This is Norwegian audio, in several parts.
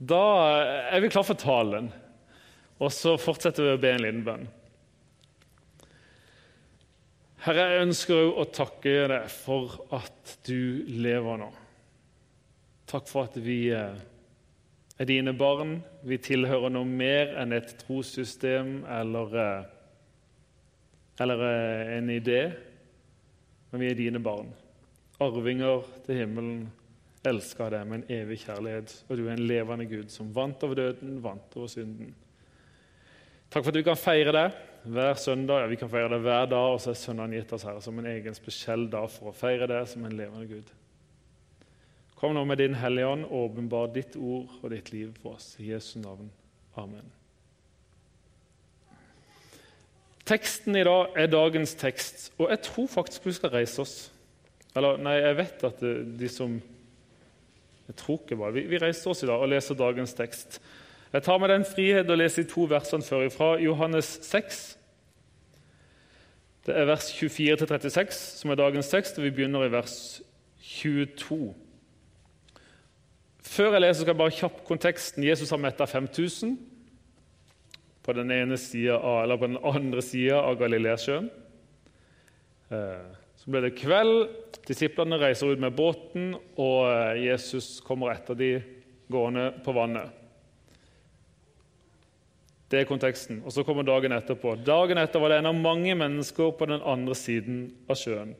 Da er vi klar for talen, og så fortsetter vi å be en liten bønn. Herre, jeg ønsker å takke deg for at du lever nå. Takk for at vi eh, er dine barn. Vi tilhører noe mer enn et trossystem eller, eh, eller eh, en idé, men vi er dine barn. Arvinger til himmelen elsker deg med en evig kjærlighet, og du er en levende Gud som vant over døden, vant over synden. Takk for at vi kan feire det hver søndag. Ja, vi kan feire det hver dag, og så er søndagen gitt oss her som en egen spesiell dag for å feire det som en levende Gud. Kom nå med din Hellige Ånd, åpenbar ditt ord og ditt liv for oss. I Jesu navn. Amen. Teksten i dag er dagens tekst, og jeg tror faktisk vi skal reise oss. Eller, nei, jeg vet at de som jeg tror ikke bare. Vi, vi reiser oss i dag og leser dagens tekst. Jeg tar meg den frihet å lese de to versene før fra Johannes 6. Det er vers 24-36 som er dagens tekst, og vi begynner i vers 22. Før jeg leser, skal jeg bare kjapt konteksten. Jesus har metta 5000 på den ene siden av, eller på den andre sida av Galileasjøen. Eh, så ble det kveld. Disiplene reiser ut med båten, og eh, Jesus kommer etter de gående på vannet. Det er konteksten. Og Så kommer dagen etterpå. Dagen etter var det en av mange mennesker på den andre siden av sjøen.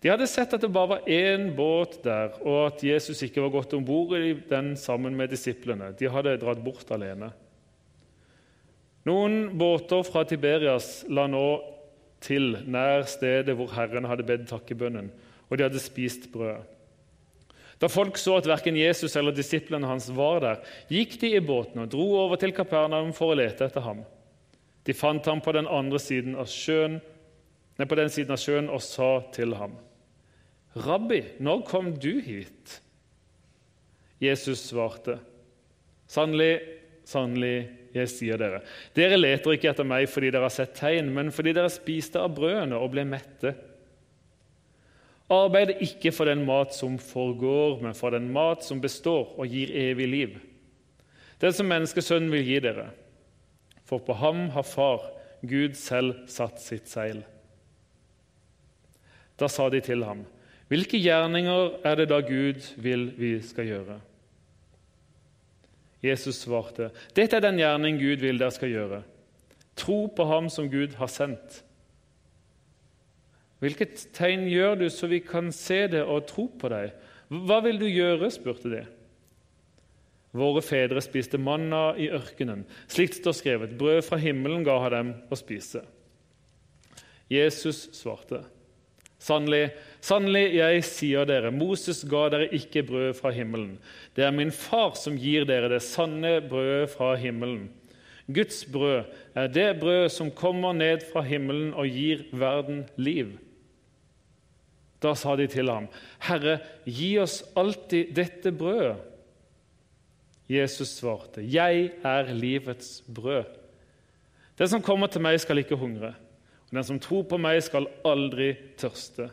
De hadde sett at det bare var én båt der, og at Jesus ikke var gått om bord i den sammen med disiplene. De hadde dratt bort alene. Noen båter fra Tiberias la nå til nær stedet hvor Herren hadde bedt takkebønnen, og de hadde spist brødet. Da folk så at verken Jesus eller disiplene hans var der, gikk de i båten og dro over til Kapernaum for å lete etter ham. De fant ham på den andre siden av sjøen, nei, på den siden av sjøen og sa til ham, 'Rabbi, når kom du hit?' Jesus svarte, 'Sannelig, sannelig, jeg sier dere, dere leter ikke etter meg fordi dere har sett tegn, men fordi dere spiste av brødene og ble mette. Arbeid ikke for den mat som forgår, men for den mat som består og gir evig liv. Den som menneskesønnen vil gi dere. For på ham har Far, Gud selv, satt sitt seil. Da sa de til ham, Hvilke gjerninger er det da Gud vil vi skal gjøre? Jesus svarte, 'Dette er den gjerning Gud vil dere skal gjøre.' Tro på Ham som Gud har sendt. Hvilket tegn gjør du så vi kan se det og tro på deg? Hva vil du gjøre? spurte de. Våre fedre spiste manna i ørkenen. Slikt står skrevet. Brød fra himmelen ga han dem å spise. Jesus svarte. Sannelig, sannelig, jeg sier dere, Moses ga dere ikke brød fra himmelen. Det er min far som gir dere det sanne brødet fra himmelen. Guds brød er det brød som kommer ned fra himmelen og gir verden liv. Da sa de til ham, Herre, gi oss alltid dette brødet. Jesus svarte, Jeg er livets brød. Den som kommer til meg, skal ikke hungre. Den som tror på meg, skal aldri tørste.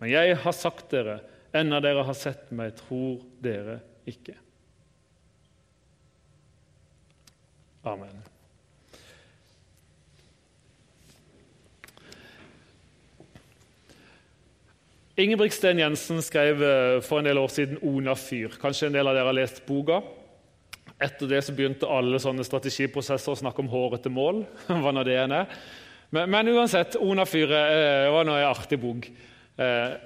Men jeg har sagt dere, enda dere har sett meg, tror dere ikke. Amen. Ingebrigtsen Jensen skrev eh, for en del år siden 'Ona fyr'. Kanskje en del av dere har lest boka? Etter det så begynte alle sånne strategiprosesser å snakke om hårete mål. hva nå det er. Men, men uansett, Onafyret eh, var nå en artig bok. Eh,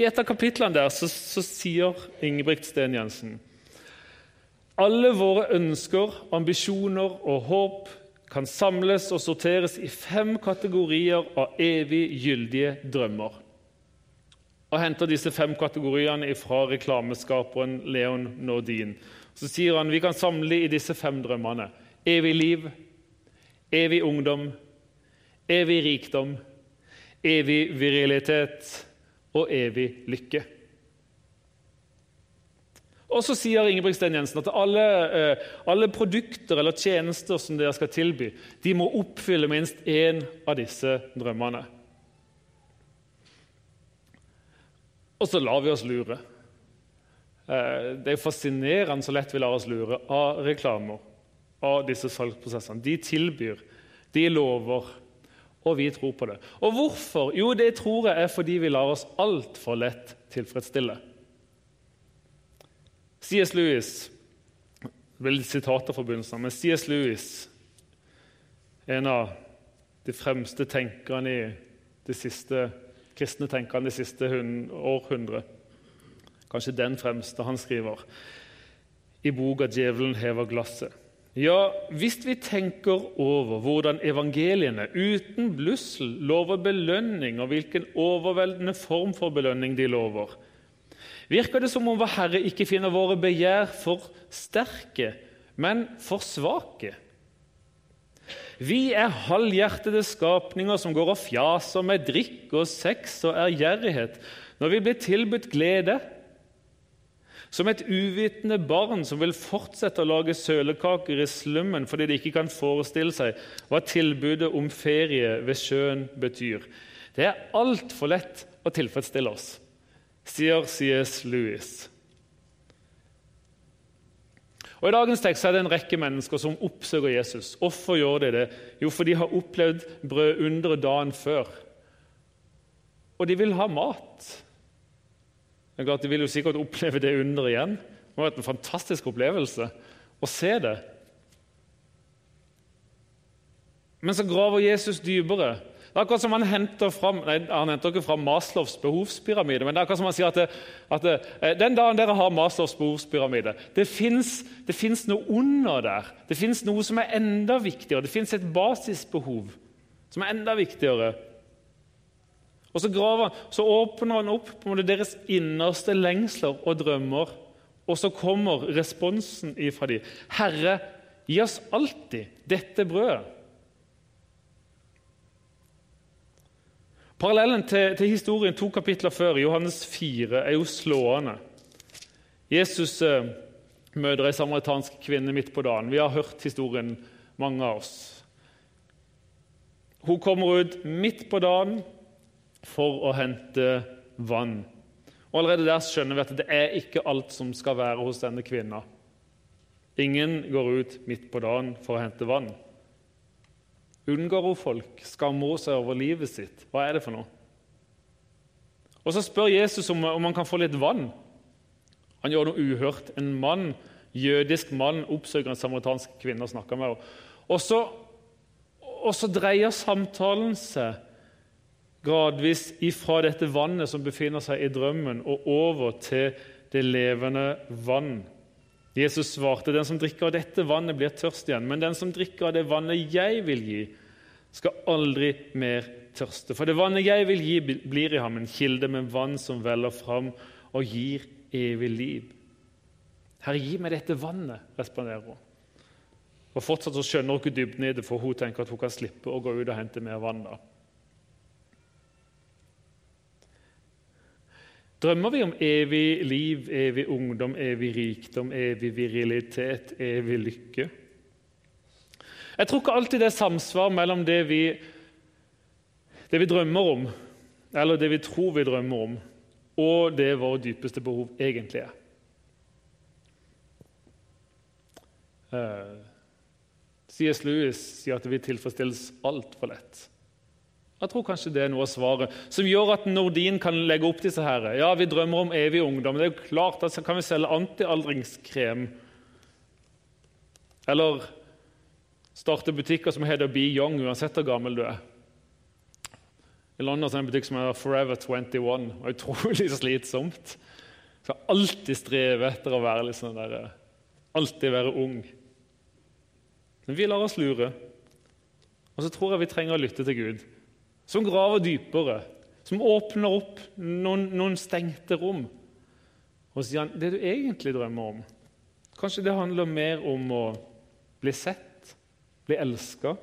I et av kapitlene der så, så sier Ingebrigt Sten Jensen alle våre ønsker, ambisjoner og håp kan samles og sorteres i fem kategorier av evig gyldige drømmer. Og henter disse fem kategoriene fra reklameskaperen Leon Nordin. Så sier han vi kan samle i disse fem drømmene evig liv, evig ungdom, evig rikdom, evig virilitet og evig lykke. Og så sier Ingebrigtsen Jensen at alle, eh, alle, produkter eller tjenester som dere skal tilby, de må oppfylle minst én av disse drømmene. Og så lar vi oss lure. Eh, det er fascinerende så lett vi lar oss lure av reklamer, av disse salgsprosessene. De tilbyr, de lover, og vi tror på det. Og hvorfor? Jo, det tror jeg er fordi vi lar oss altfor lett tilfredsstille. C.S. Lewis Veldig sitater fra begynnelsen, men C.S. Lewis, en av de fremste tenkerne i det siste, kristne tenkerne det siste århundret kanskje den fremste, han skriver i boka 'Djevelen hever glasset'. Ja, hvis vi tenker over hvordan evangeliene uten blussel lover belønning, og hvilken overveldende form for belønning de lover, virker det som om vår Herre ikke finner våre begjær for sterke, men for svake. Vi er halvhjertede skapninger som går og fjaser med drikk og sex og ærgjerrighet når vi blir tilbudt glede som et uvitende barn som vil fortsette å lage sølekaker i slummen fordi de ikke kan forestille seg hva tilbudet om ferie ved sjøen betyr. Det er altfor lett å tilfredsstille oss, sier C.S. Lewis. Og I dagens tekst er det en rekke mennesker som oppsøker Jesus. Hvorfor gjør de det? Jo, for de har opplevd brødunderet dagen før. Og de vil ha mat. Det er klart, De vil jo sikkert oppleve det under igjen. Det må ha vært en fantastisk opplevelse å se det. Men så graver Jesus dypere. Det er akkurat som Han henter fram, nei, han henter ikke fram Maslows behovspyramide, men det er akkurat som han sier at, det, at det, eh, den dagen dere har Maslows behovspyramide Det fins noe under der. Det fins noe som er enda viktigere. Det fins et basisbehov som er enda viktigere. Og så, graver, så åpner han opp på deres innerste lengsler og drømmer. Og så kommer responsen ifra dem. Herre, gi oss alltid dette brødet. Parallellen til, til, historien to kapitler før, Johannes 4, er jo slående. Jesus eh, møter ei samaritansk kvinne midt på dagen. Vi har hørt historien, mange av oss. Hun kommer ut midt på dagen for å hente vann. Og Allerede der skjønner vi at det er ikke alt som skal være hos denne kvinna. Ingen går ut midt på dagen for å hente vann. Unngår hun folk? Skammer hun seg over livet sitt? Hva er det for noe? Og Så spør Jesus om, om han kan få litt vann. Han gjør noe uhørt. En mann, jødisk mann oppsøker en samaritansk kvinne og snakker med henne. Og så, og så dreier samtalen seg gradvis ifra dette vannet som befinner seg i drømmen, og over til det levende vann. Jesus svarte, 'Den som drikker av dette vannet, blir tørst igjen.' 'Men den som drikker av det vannet jeg vil gi, skal aldri mer tørste.' 'For det vannet jeg vil gi, blir i ham en kilde med vann som veller fram og gir evig liv.' 'Herre, gi meg dette vannet', responderer hun. Og Fortsatt så skjønner hun ikke dybden i det, for hun tenker at hun kan slippe å gå ut og hente mer vann. da. Drømmer vi om evig liv, evig ungdom, evig rikdom, evig virilitet, evig lykke? Jeg tror ikke alltid det er samsvar mellom det vi, det vi drømmer om, eller det vi tror vi drømmer om, og det våre dypeste behov egentlig er. Eh, C.S. Lewis sier at vi tilfredsstilles altfor lett. Jeg tror kanskje det er noe av svaret som gjør at Nordin kan legge opp disse her. Ja, vi drømmer om evig ungdom. Det er jo klart så kan vi selge antialdringskrem. Eller starte butikker som heter Be Young, uansett hvor gammel du er. I London er det en butikk som heter Forever 21. og Utrolig slitsomt. Skal alltid streve etter å være litt sånn der, alltid være ung. Men vi lar oss lure. Og så tror jeg vi trenger å lytte til Gud som graver dypere, som åpner opp noen, noen stengte rom. Og sier han, det du egentlig drømmer om, kanskje det handler mer om å bli sett, bli elska,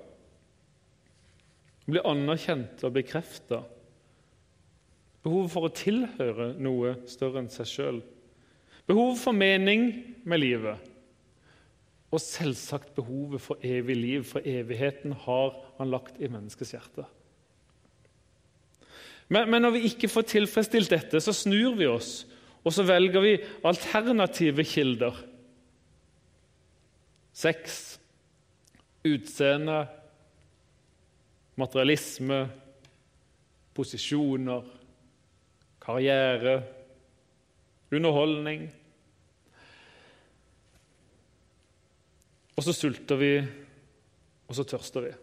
bli anerkjent og bekrefta. Behovet for å tilhøre noe større enn seg sjøl. Behovet for mening med livet. Og selvsagt behovet for evig liv, for evigheten har han lagt i menneskets hjerte. Men, men, når vi ikke får tilfredsstilt dette, så snur vi oss Og så velger vi alternative kilder. Sex, utseende, materialisme, posisjoner, karriere, underholdning. Og så sulter vi, og så tørster vi.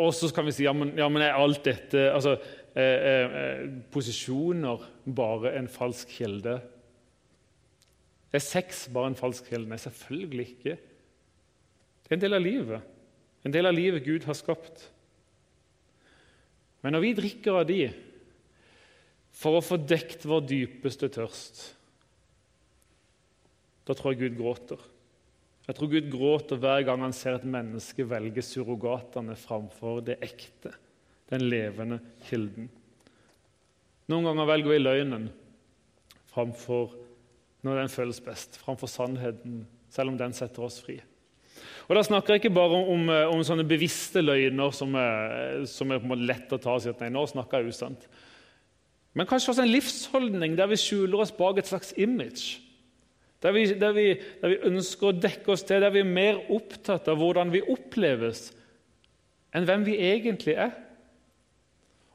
Og så kan vi si ja, men, ja, men er alt dette altså, eh, eh, eh, Posisjoner bare en falsk kilde? Er sex bare en falsk kilde? Nei, selvfølgelig ikke. Det er en del av livet. En del av livet Gud har skapt. Men når vi drikker av de for å få dekt vår dypeste tørst, da tror jeg Gud gråter. Jeg tror Gud gråter hver gang han ser et menneske velge surrogatene framfor det ekte, den levende kilden. Noen ganger velger vi løgnen framfor når den føles best, framfor sannheten, selv om den setter oss fri. Og Da snakker jeg ikke bare om, om sånne bevisste løgner som er, som er lett å ta og si at nei, nå snakker jeg usant. Men kanskje også en livsholdning der vi skjuler oss bak et slags image. Der vi, der, vi, der vi, ønsker å dekke oss til, der vi er mer opptatt av hvordan vi oppleves, enn hvem vi egentlig er.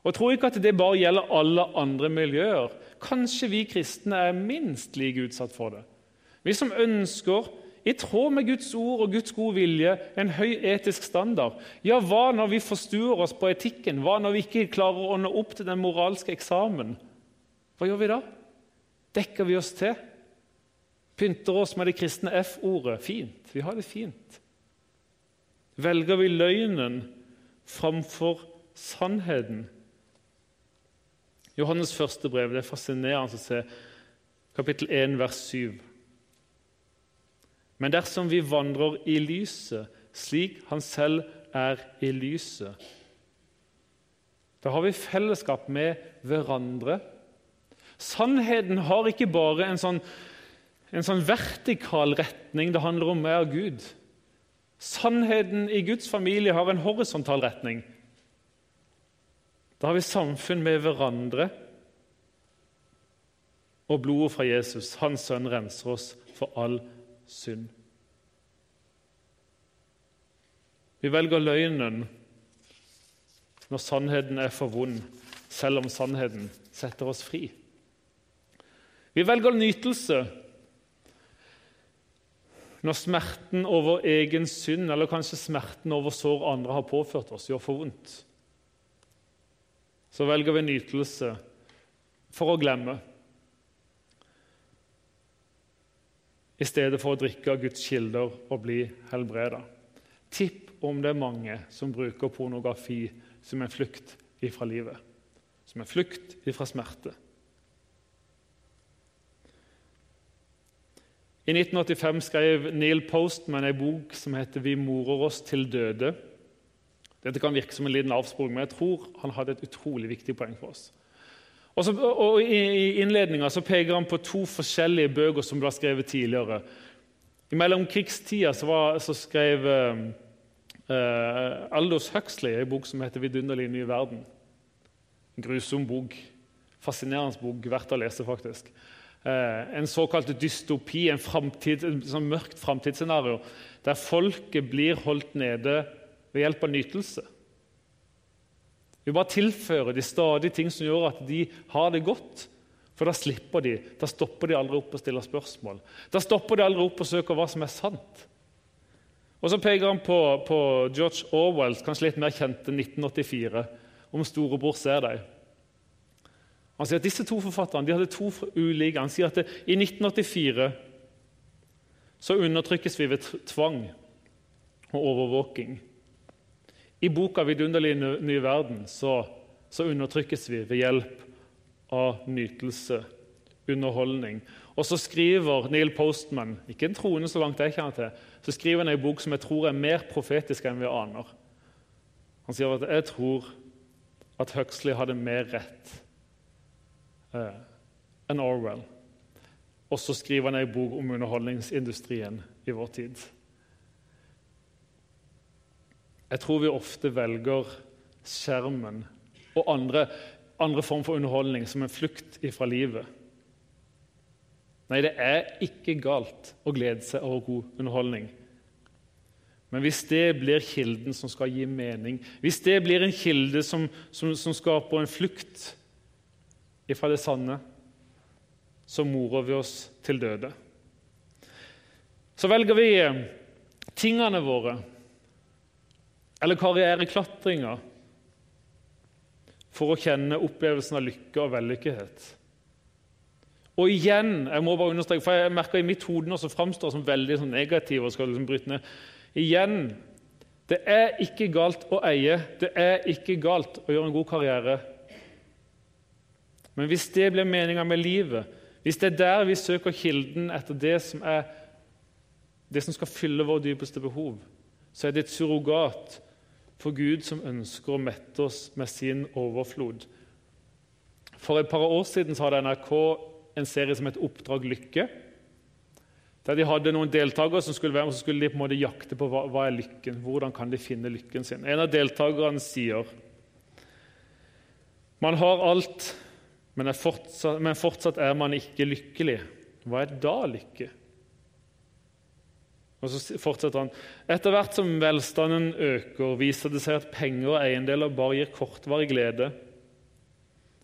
Og Jeg tror ikke at det bare gjelder alle andre miljøer. Kanskje vi kristne er minst like utsatt for det. Vi som ønsker, i tråd med Guds ord og Guds gode vilje, en høy etisk standard. Ja, hva når vi forstuer oss på etikken? Hva når vi ikke klarer å nå opp til den moralske eksamen? Hva gjør vi da? Dekker vi oss til? Pynter oss med det kristne F-ordet. Fint. Vi har det fint. Velger vi løgnen framfor sannheten? Johannes første brev det er fascinerende å se kapittel 1, vers 7. Men dersom vi vandrer i lyset, slik han selv er i lyset Da har vi fellesskap med hverandre. Sannheten har ikke bare en sånn en sånn vertikal retning. Det handler om er Gud. Sannheten i Guds familie har en horisontal retning. Da har vi samfunn med hverandre. Og blodet fra Jesus, hans sønn, renser oss for all synd. Vi velger løgnen når sannheten er for vond, selv om sannheten setter oss fri. Vi velger nytelse når smerten over egen synd, eller kanskje smerten over sår andre har påført oss, gjør for vondt, så velger vi nytelse for å glemme. I stedet for å drikke av Guds kilder og bli helbreda. Tipp om det er mange som bruker pornografi som en flukt ifra livet, som en flukt ifra smerte. I 1985 skrev Neil Postman en bok som heter 'Vi morer oss til døde'. Dette kan virke som en liten avsporing, men jeg tror han hadde et utrolig viktig poeng for oss. Og, så, og I innledninga peker han på to forskjellige bøker som ble skrevet tidligere. I mellomkrigstida så, så skrev uh, Aldous Huxley en bok som heter 'Vidunderlig ny verden'. En grusom bok. Fascinerende bok, verdt å lese, faktisk. Eh, en såkalt dystopi, en, en sånn mørkt framtidsscenario, der folket blir holdt nede ved hjelp av nytelse. Vi bare tilfører de stadig ting som gjør at de har det godt. For da slipper de, da stopper de aldri opp og stiller spørsmål. Da stopper de aldri opp og søker hva som er sant. Og Så peker han på, på George Orwells kanskje litt mer kjente 1984, om storebror ser deg. Han sier at Disse to forfatterne de hadde to ulike Han sier at det, i 1984 så undertrykkes vi ved tvang og overvåking. I boka 'Vidunderlig ny verden' så, så undertrykkes vi ved hjelp av nytelse, underholdning. Og så skriver Neil Postman, ikke en troende så langt jeg kjenner til, så skriver han en bok som jeg tror er mer profetisk enn vi aner. Han sier at jeg tror at Huxley hadde mer rett enn Orwell. Og så skriver han en bok om underholdningsindustrien i vår tid. Jeg tror vi ofte velger skjermen og andre andre form for underholdning, som en flukt ifra livet. Nei, det er ikke galt å glede seg over god underholdning. Men hvis det blir kilden som skal gi mening, hvis det blir en kilde som, som, som skaper en flukt fra det sanne, så morer vi oss til døde. Så velger vi eh, tingene våre eller karriereklatringa for å kjenne opplevelsen av lykke og vellykkethet. Og igjen, jeg må bare understreke, for jeg merker i mitt hode nå som framstår som veldig sånn negativ og skal liksom bryte ned. Igjen, det er ikke galt å eie, det er ikke galt å gjøre en god karriere. Men hvis det blir meninga med livet, hvis det er der vi søker kilden etter det som, er, det som skal fylle våre dypeste behov, så er det et surrogat for Gud som ønsker å mette oss med sin overflod. For et par år siden hadde NRK en serie som het Oppdrag lykke. Der de hadde noen deltakere som skulle være med, så skulle de på en måte jakte på hva, hva er lykken Hvordan kan de finne lykken sin. En av deltakerne sier man har alt, men, fortsatt, men fortsatt er man ikke lykkelig. Hva er da lykke? Og så fortsetter han. Etter hvert som velstanden øker, viser det seg at penger og eiendeler bare gir kortvarig glede.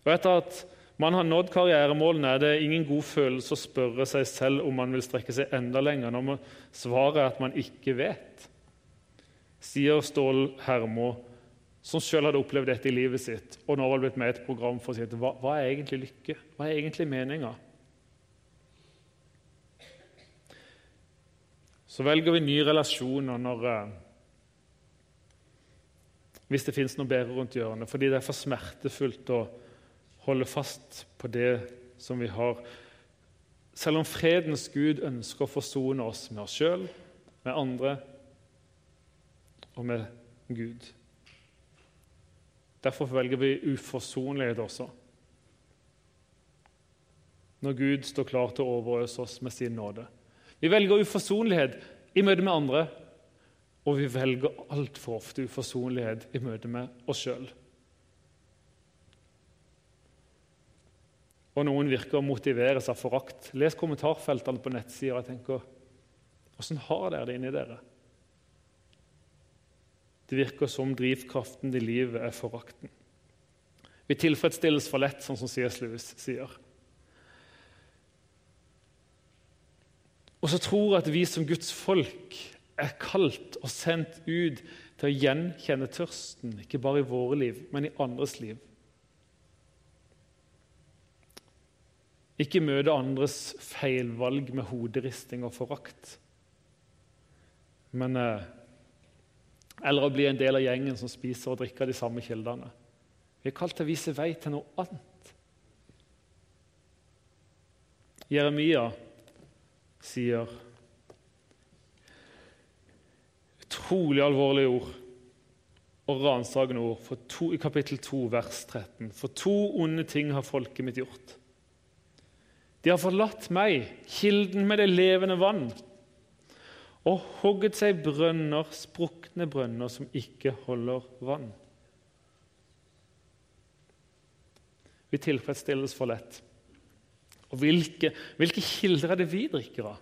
Og etter at man har nådd karrieremålene, er det ingen god følelse å spørre seg selv om man vil strekke seg enda lenger når man svaret er at man ikke vet, sier Stål Hermo, som sjøl hadde opplevd dette i livet sitt, og nå var blitt med i et program for å si at hva, hva er egentlig lykke? Hva er egentlig meninga? Så velger vi nye relasjoner når, eh, hvis det fins noe bedre rundt hjørnet, fordi det er for smertefullt å holde fast på det som vi har. Selv om fredens Gud ønsker å forsone oss med oss sjøl, med andre og med Gud. Derfor velger vi uforsonlighet også. Når Gud står klar til å overøse oss med sin nåde. Vi velger uforsonlighet i møte med andre, og vi velger altfor ofte uforsonlighet i møte med oss sjøl. Og noen virker å motiveres av forakt. Les kommentarfeltene på nettsider og tenker Åssen har dere det inni dere? Det virker som drivkraften i livet er forakten. Vi tilfredsstilles for lett, sånn som C.S. Lewis sier. Og så tror jeg at vi som Guds folk er kalt og sendt ut til å gjenkjenne tørsten, ikke bare i våre liv, men i andres liv. Ikke møte andres feilvalg med hoderisting og forakt. Men eh, Eller å bli en del av gjengen som spiser og drikker de samme kildene. Vi er kalt til å vise vei til noe annet. Jeremia sier utrolig alvorlige ord og ransakende ord to, i kapittel 2, vers 13. For to onde ting har folket mitt gjort. De har forlatt meg, kilden med det levende vann, og hogget seg brønner, sprukne brønner som ikke holder vann. Vi tilfredsstilles for lett. Og hvilke, hvilke kilder er det vi drikker av?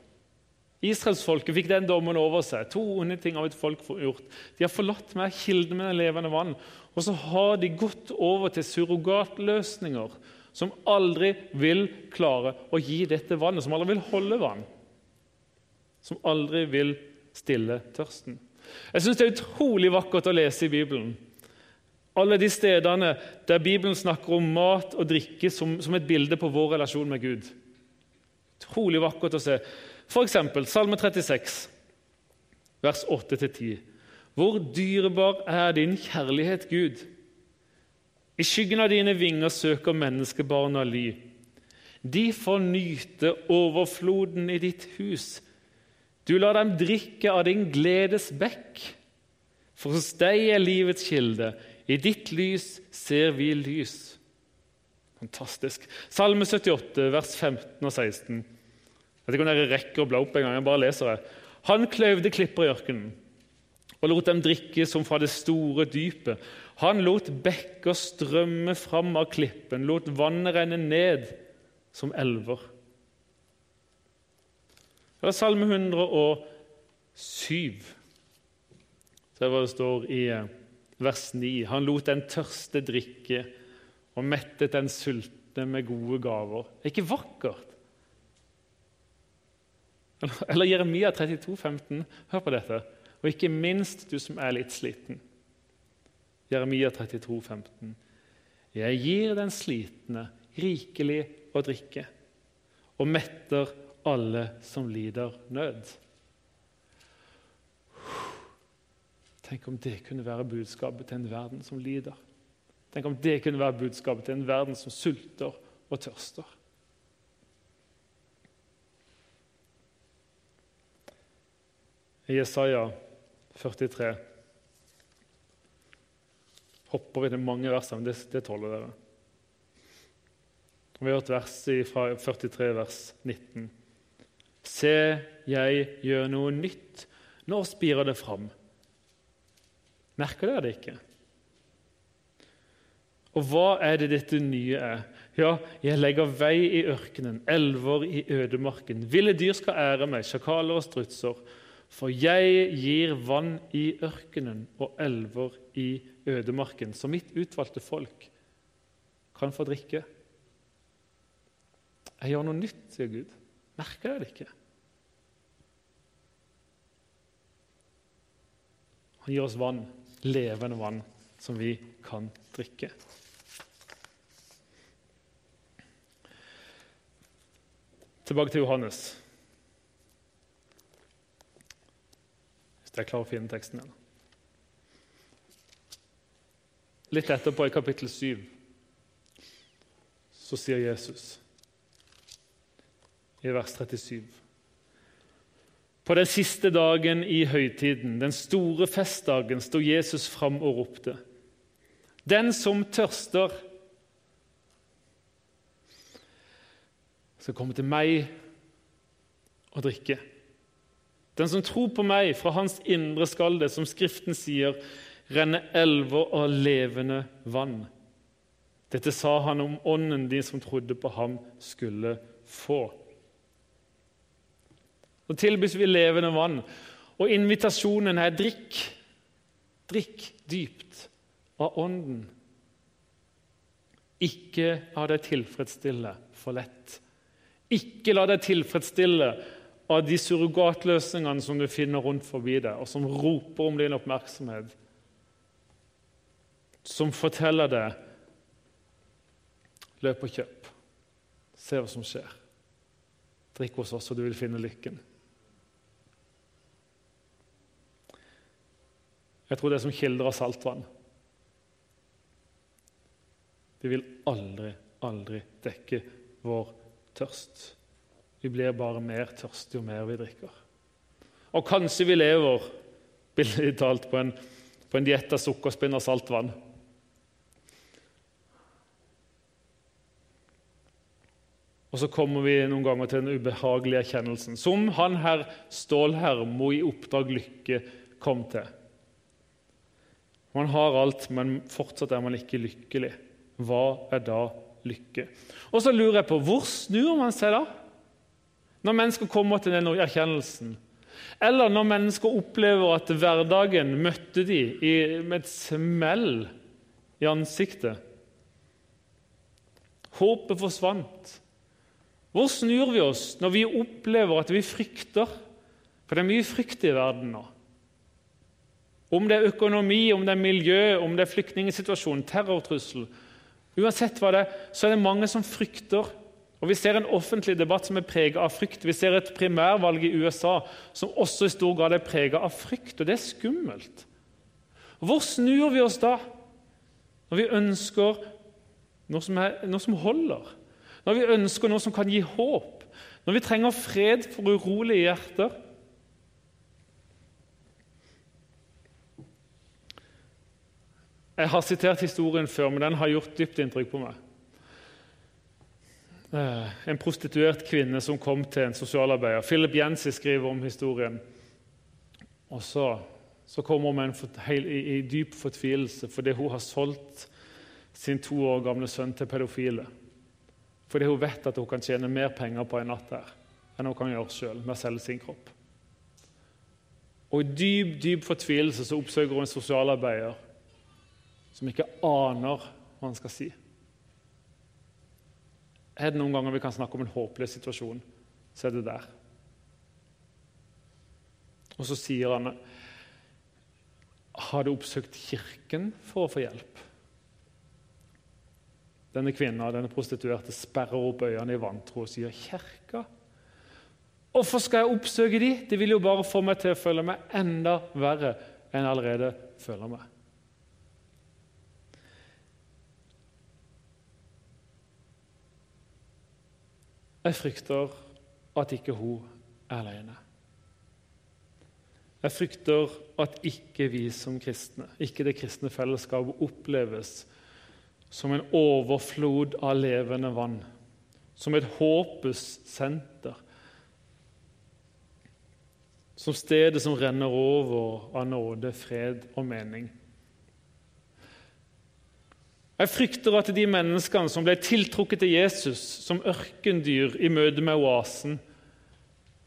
Israelsfolket fikk den dommen over seg. To onde ting har et folk gjort. De har forlatt meg, kilden med det levende vann. Og så har de gått over til surrogatløsninger som aldri vil klare å gi dette vannet, som aldri vil holde vann. Som aldri vil stille tørsten. Jeg syns det er utrolig vakkert å lese i Bibelen. Alle de stedene der Bibelen snakker om mat og drikke som, som et bilde på vår relasjon med Gud. Utrolig vakkert å se. F.eks. Salme 36, vers 8-10. Hvor dyrebar er din kjærlighet, Gud? I skyggen av dine vinger søker menneskebarna ly. De får nyte overfloden i ditt hus. Du lar dem drikke av din gledes bekk. For hos deg er livets kilde. I ditt lys ser vi lys. Fantastisk. Salme 78, vers 15 og 16. Jeg vet ikke om dere rekker å bla opp en gang. jeg bare leser det. Han kløyvde klipper i ørkenen og lot dem drikke som fra det store dypet. Han lot bekker strømme fram av klippen, lot vannet renne ned som elver. Det er Salme 107. Se hva det står i eh, vers 9. Han lot den tørste drikke og mettet den sultne med gode gaver. Det er ikke vakkert? Eller Jeremia 32, 15. Hør på dette. Og ikke minst du som er litt sliten. Jeremia 32, 15. Jeg gir den slitne rikelig å drikke og metter alle som lider nød. Tenk om det kunne være budskapet til en verden som lider. Tenk om det kunne være budskapet til en verden som sulter og tørster. I Jesaja 43 hopper vi til mange vers, men det, det tåler dere. Vi har hørt vers fra 43, vers 19. Se, jeg gjør noe nytt. Nå spirer det fram. Merker dere det ikke? Og hva er det dette nye er? Ja, jeg legger vei i ørkenen, elver i ødemarken. Ville dyr skal ære meg, sjakaler og strutser. For jeg gir vann i ørkenen og elver i ødemarken, så mitt utvalgte folk kan få drikke. Jeg gjør noe nytt, sier Gud. Merker jeg det ikke? Han gir oss vann, levende vann, som vi kan drikke. Tilbake til Johannes. Hvis jeg klarer å finne teksten igjen. Litt etterpå, i kapittel 7, så sier Jesus i vers 37 På den siste dagen i høytiden, den store festdagen, sto Jesus fram og ropte. Den som tørster, skal komme til meg og drikke. Den som tror på meg, fra hans indre skal det, som Skriften sier, renne elver av levende vann. Dette sa han om ånden de som trodde på ham, skulle få. Nå tilbys vi levende vann, og invitasjonen er drikk. Drikk dypt av ånden. Ikke la deg tilfredsstille for lett. Ikke la deg tilfredsstille av de surrogatløsningene som du finner rundt forbi deg, og som roper om din oppmerksomhet, som forteller deg Løp og kjøp. Se hva som skjer. Drikk hos oss, og du vil finne lykken. Jeg tror det er som kilder av saltvann. Det vil aldri, aldri dekke vår tørst. Vi blir bare mer tørstige jo mer vi drikker. Og kanskje vi lever billig talt på en, på en diett av sukkerspinn og saltvann. Og så kommer vi noen ganger til den ubehagelige erkjennelsen, som han herr Stålhermo i Oppdrag Lykke kom til. Man har alt, men fortsatt er man ikke lykkelig. Hva er da lykke? Og så lurer jeg på, hvor snur man seg da? Når mennesker kommer til den erkjennelsen, eller når mennesker opplever at hverdagen møtte de med et smell i ansiktet Håpet forsvant. Hvor snur vi oss når vi opplever at vi frykter? For det er mye frykt i verden nå. Om det er økonomi, om det er miljø, om det er flyktningsituasjon, terrortrussel Uansett hva det er, så er det mange som frykter og Vi ser en offentlig debatt som er preget av frykt. Vi ser et primærvalg i USA som også i stor grad er preget av frykt, og det er skummelt. Hvor snur vi oss da, når vi ønsker noe som, er, noe som holder? Når vi ønsker noe som kan gi håp? Når vi trenger fred for urolige hjerter? Jeg har sitert historien før, men den har gjort dypt inntrykk på meg. Eh, en prostituert kvinne som kom til en sosialarbeider. Philip Jensi skriver om historien. Og så så kommer hun i, i, dyp fortvilelse fordi hun har solgt sin to år gamle sønn til pedofile. Fordi hun vet at hun kan tjene mer penger på en natt her enn hun kan gjøre sjøl med å selge sin kropp. Og I dyp dyp fortvilelse så oppsøker hun en sosialarbeider som ikke aner hva han skal si. Er det noen ganger vi kan snakke om en håpløs situasjon, så er det der. Og så sier han Har du oppsøkt kirken for å få hjelp? Denne kvinna, denne prostituerte, sperrer opp øynene i vantro og sier 'Kirka'? Hvorfor skal jeg oppsøke de? Det vil jo bare få meg til å føle meg enda verre enn jeg allerede føler meg. Jeg frykter at ikke hun er alene. Jeg frykter at ikke vi som kristne, ikke det kristne fellesskapet, oppleves som en overflod av levende vann, som et håpets senter, som stedet som renner over av nåde, fred og mening. Jeg frykter at de menneskene som ble tiltrukket til Jesus som ørkendyr i møte med oasen,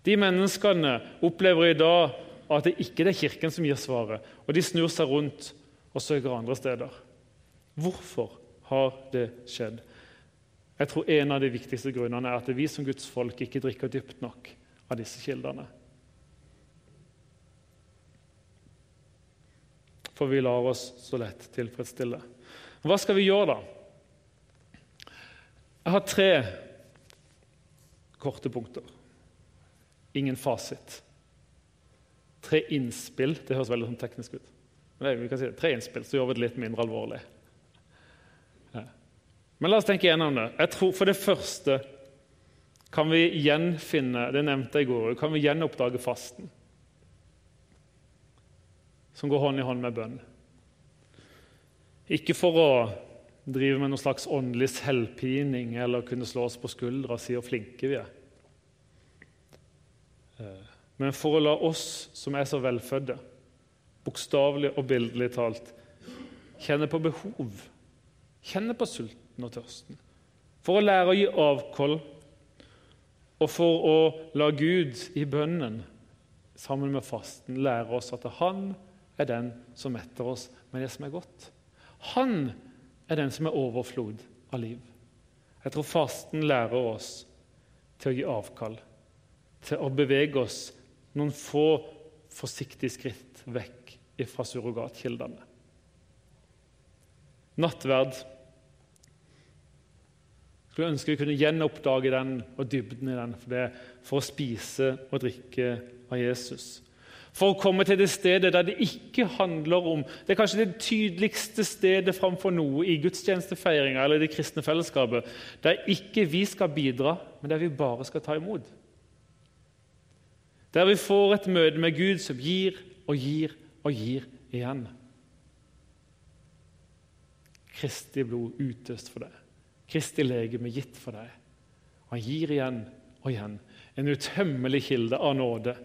de menneskene opplever i dag at det ikke er Kirken som gir svaret, og de snur seg rundt og søker andre steder. Hvorfor har det skjedd? Jeg tror En av de viktigste grunnene er at vi som Guds folk ikke drikker dypt nok av disse kildene. For vi lar oss så lett tilfredsstille. Hva skal vi gjøre, da? Jeg har tre korte punkter. Ingen fasit. Tre innspill. Det høres veldig sånn teknisk ut. Men vi kan si det. Tre innspill, så gjør vi det litt mindre alvorlig. Men la oss tenke gjennom det. Jeg tror For det første kan vi gjenfinne det nevnte jeg i går, kan vi gjenoppdage fasten, som går hånd i hånd med bønn. Ikke for å drive med noen slags åndelig selvpining eller kunne slå oss på skuldra og si hvor flinke vi er. Eh, men for å la oss som er så velfødde, bokstavelig og bildelig talt, kjenne på behov, kjenne på sulten og tørsten. For å lære å gi avkoll, og for å la Gud i bønnen sammen med fasten lære oss at han er den som metter oss med det som er godt. Han er den som er overflod av liv. Jeg tror fasten lærer oss til å gi avkall, til å bevege oss noen få forsiktige skritt vekk fra surrogatkildene. Nattverd jeg skulle ønske vi kunne gjenoppdage den og dybden i den for, det, for å spise og drikke av Jesus. For å komme til det stedet der det ikke handler om Det er kanskje det tydeligste stedet framfor noe i gudstjenestefeiringa eller det kristne fellesskapet. Der ikke vi skal bidra, men der vi bare skal ta imot. Der vi får et møte med Gud som gir og gir og gir igjen. Kristi blod utøst for deg. Kristi legeme gitt for deg. Han gir igjen og igjen. En utømmelig kilde av nåde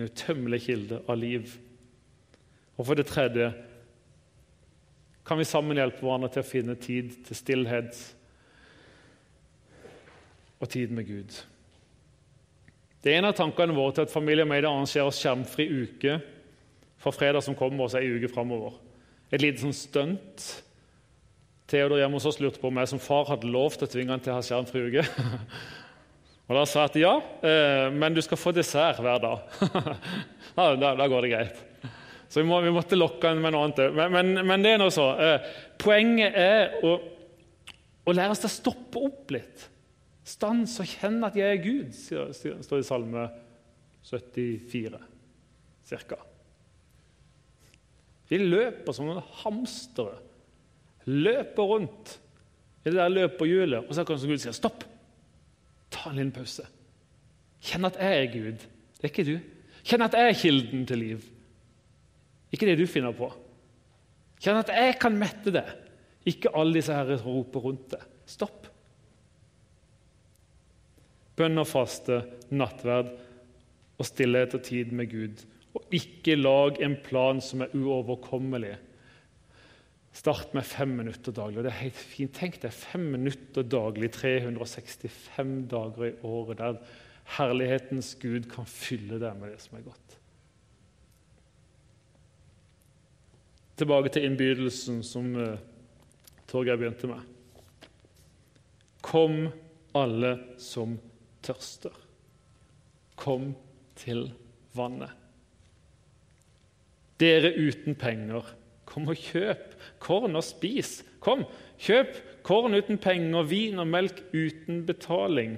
en utømmelig kilde av liv. Og for det tredje kan vi sammen hjelpe hverandre til å finne tid til stillhet og tid med Gud. Det er en av tankene våre til at familie med det arrangerer skjermfri uke fra fredag som kommer, og så ei uke framover. Et lite sånn stunt. Theodor hjemme hos oss lurte på om jeg som far hadde lov til å tvinge han til å ha skjermfri uke. Og Da sa jeg at ja, eh, men du skal få dessert hver dag. da, da, går det greit. Så vi, må, vi måtte lokke han med noe annet. Men, men, men, det er noe så. Eh, poenget er å, å, lære oss å stoppe opp litt. Stans og kjenne at jeg er Gud, står det i Salme 74 ca. Vi løper som noen hamstere. Løper rundt i det der løperhjulet, og så kan Gud si stopp. Ta en liten pause. Kjenn at jeg er Gud, det er ikke du. Kjenn at jeg er kilden til liv, ikke det du finner på. Kjenn at jeg kan mette det, ikke alle disse herre som roper rundt det. Stopp. Bønn og faste, nattverd og stillhet og tid med Gud Og ikke lag en plan som er uoverkommelig. Start med fem minutter daglig. og det er helt fint. Tenk deg fem minutter daglig 365 dager i året der herlighetens Gud kan fylle deg med det som er godt. Tilbake til innbydelsen som uh, Torgeir begynte med. Kom, alle som tørster. Kom til vannet. Dere uten penger, kom og kjøp korn og spis. Kom, kjøp korn uten penger, vin og melk uten betaling.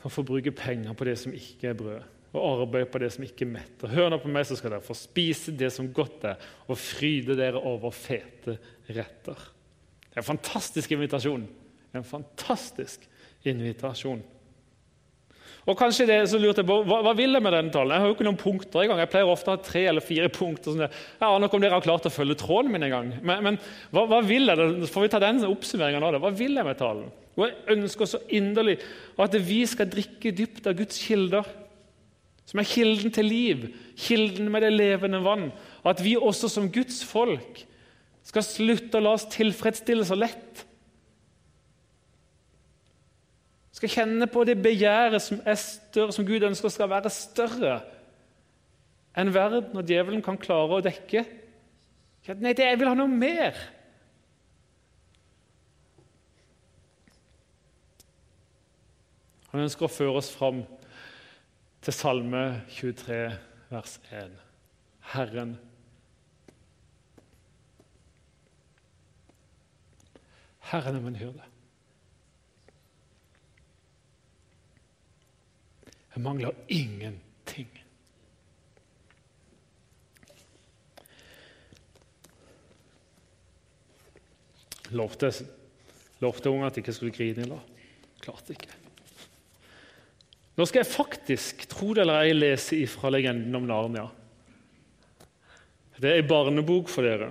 Og få bruke penger på det som ikke er brød, og arbeide på det som ikke metter. Hør nå på meg, så skal dere få spise det som godt er, og fryde dere over fete retter. Det er en fantastisk invitasjon. En fantastisk invitasjon. Og kanskje det så lurte jeg på, hva, hva, vil jeg med denne talen? Jeg har jo ikke noen punkter i gang. Jeg pleier ofte å ha tre eller fire punkter. Sånn jeg aner ikke om dere har klart å følge tråden min en gang. Men, men hva, hva, vil jeg? Får vi ta den oppsummeringen av det? Hva vil jeg med talen? Og Jeg ønsker så inderlig at vi skal drikke dypt av Guds kilder, som er kilden til liv, kilden med det levende vann. At vi også som Guds folk skal slutte å la oss tilfredsstille så lett skal kjenne på det begjæret som er større, som Gud ønsker skal være større enn verden og djevelen kan klare å dekke. Nei, det, jeg vil ha noe mer. Han ønsker å føre oss fram til Salme 23, vers 1. Herren Herren er min hyrde. Jeg mangler ingenting. Lovte, lovte unger at de ikke skulle grine i dag. Klarte ikke. Nå skal jeg faktisk, tro det eller ei, lese ifra legenden om Narnia. Det er ei barnebok for dere.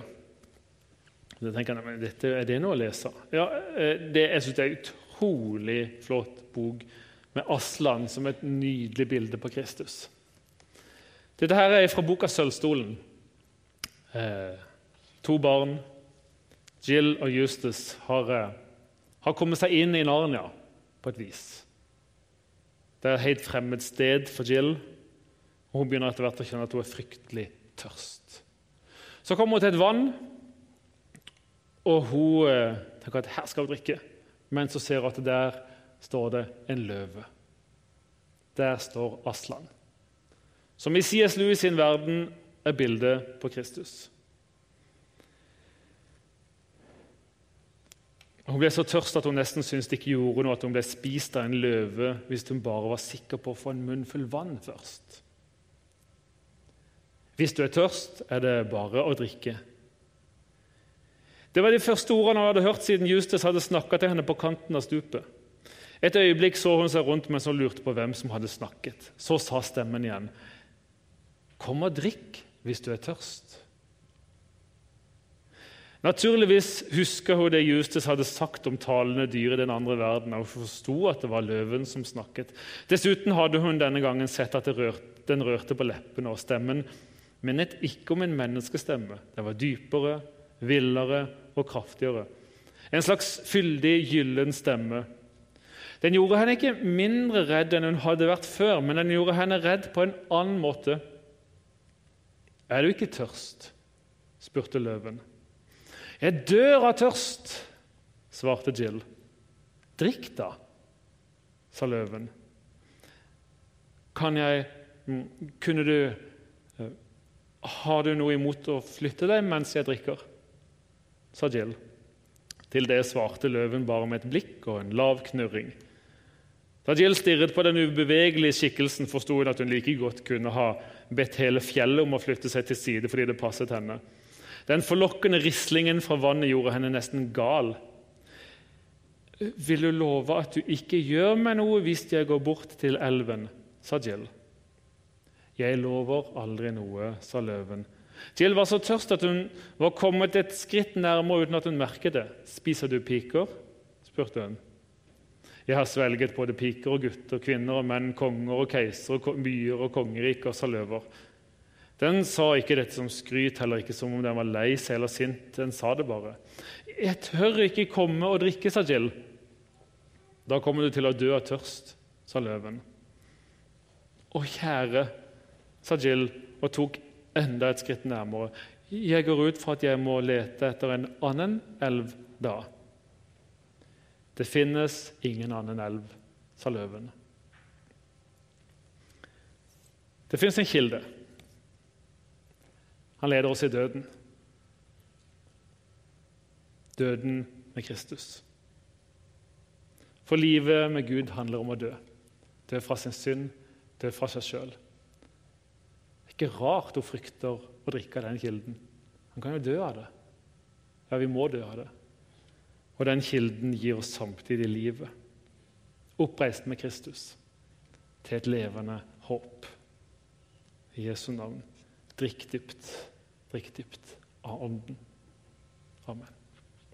Da tenker jeg, men dette, Er det noe å lese? Ja, eh, det, Jeg syns det er en utrolig flott bok med Aslan som et nydelig bilde på Kristus. Dette her er fra boka 'Sølvstolen'. Eh, to barn, Jill og Justus, har, eh, har, kommet seg inn i Narnia på et vis. Det er et helt fremmed sted for Jill, og hun begynner etter hvert å kjenne at hun er fryktelig tørst. Så kommer hun til et vann, og hun eh, tenker at her skal hun drikke. Men så ser hun at der står det en løve. Der står Aslan. Som i C.S. Lewis sin verden er bildet på Kristus. Hun ble så tørst at hun nesten syntes det ikke gjorde noe at hun ble spist av en løve hvis hun bare var sikker på å få en munnfull vann først. Hvis du er tørst, er det bare å drikke. Det var de første ordene hun hadde hørt siden Justus hadde snakka til henne på kanten av stupet. Et øyeblikk så hun seg rundt mens hun lurte på hvem som hadde snakket. Så sa stemmen igjen, 'Kom og drikk hvis du er tørst'. Naturligvis husker hun det Justus hadde sagt om talende dyr i den andre verden, og hun forsto at det var løven som snakket. Dessuten hadde hun denne gangen sett at rørte, den rørte på leppene, og stemmen minnet ikke om en menneskestemme. Den var dypere, villere og kraftigere. En slags fyldig, gyllen stemme den gjorde henne ikke mindre redd enn hun hadde vært før, men den gjorde henne redd på en annen måte. Er du ikke tørst? spurte løven. Jeg dør av tørst, svarte Jill. Drikk, da, sa løven. Kan jeg mm, Kunne du eh, Har du noe imot å flytte deg mens jeg drikker? sa Jill. Til det svarte løven bare med et blikk og en lav knurring. Da Jill stirret på den ubevegelige skikkelsen, forsto hun at hun like godt kunne ha bedt hele fjellet om å flytte seg til side fordi det passet henne. Den forlokkende rislingen fra vannet gjorde henne nesten gal. Vil du love at du ikke gjør meg noe hvis jeg går bort til elven? sa Jill. Jeg lover aldri noe, sa løven. Jill var så tørst at hun var kommet et skritt nærmere uten at hun merket det. Spiser du piker? spurte hun. Jeg har svelget både piker og gutter, kvinner og menn, konger og keisere, byer og kongeriker, og saløver. Den sa ikke dette som skryt, heller ikke som om den var lei seg eller sint. Den sa det bare. Jeg tør ikke komme og drikke, sa Jill. Da kommer du til å dø av tørst, sa løven. Å, kjære, sa Jill og tok enda et skritt nærmere. Jeg går ut fra at jeg må lete etter en annen elv da. Det finnes ingen annen elv, sa løven. Det finnes en kilde. Han leder oss i døden. Døden med Kristus. For livet med Gud handler om å dø. Dø fra sin synd, dø fra seg sjøl. Det er ikke rart hun frykter å drikke av den kilden. Han kan jo dø av det. Ja, vi må dø av det. Og den kilden gir oss samtidig livet. Oppreist med Kristus til et levende håp. I Jesu navn. Drikk dypt, drikk dypt av Ånden. Amen.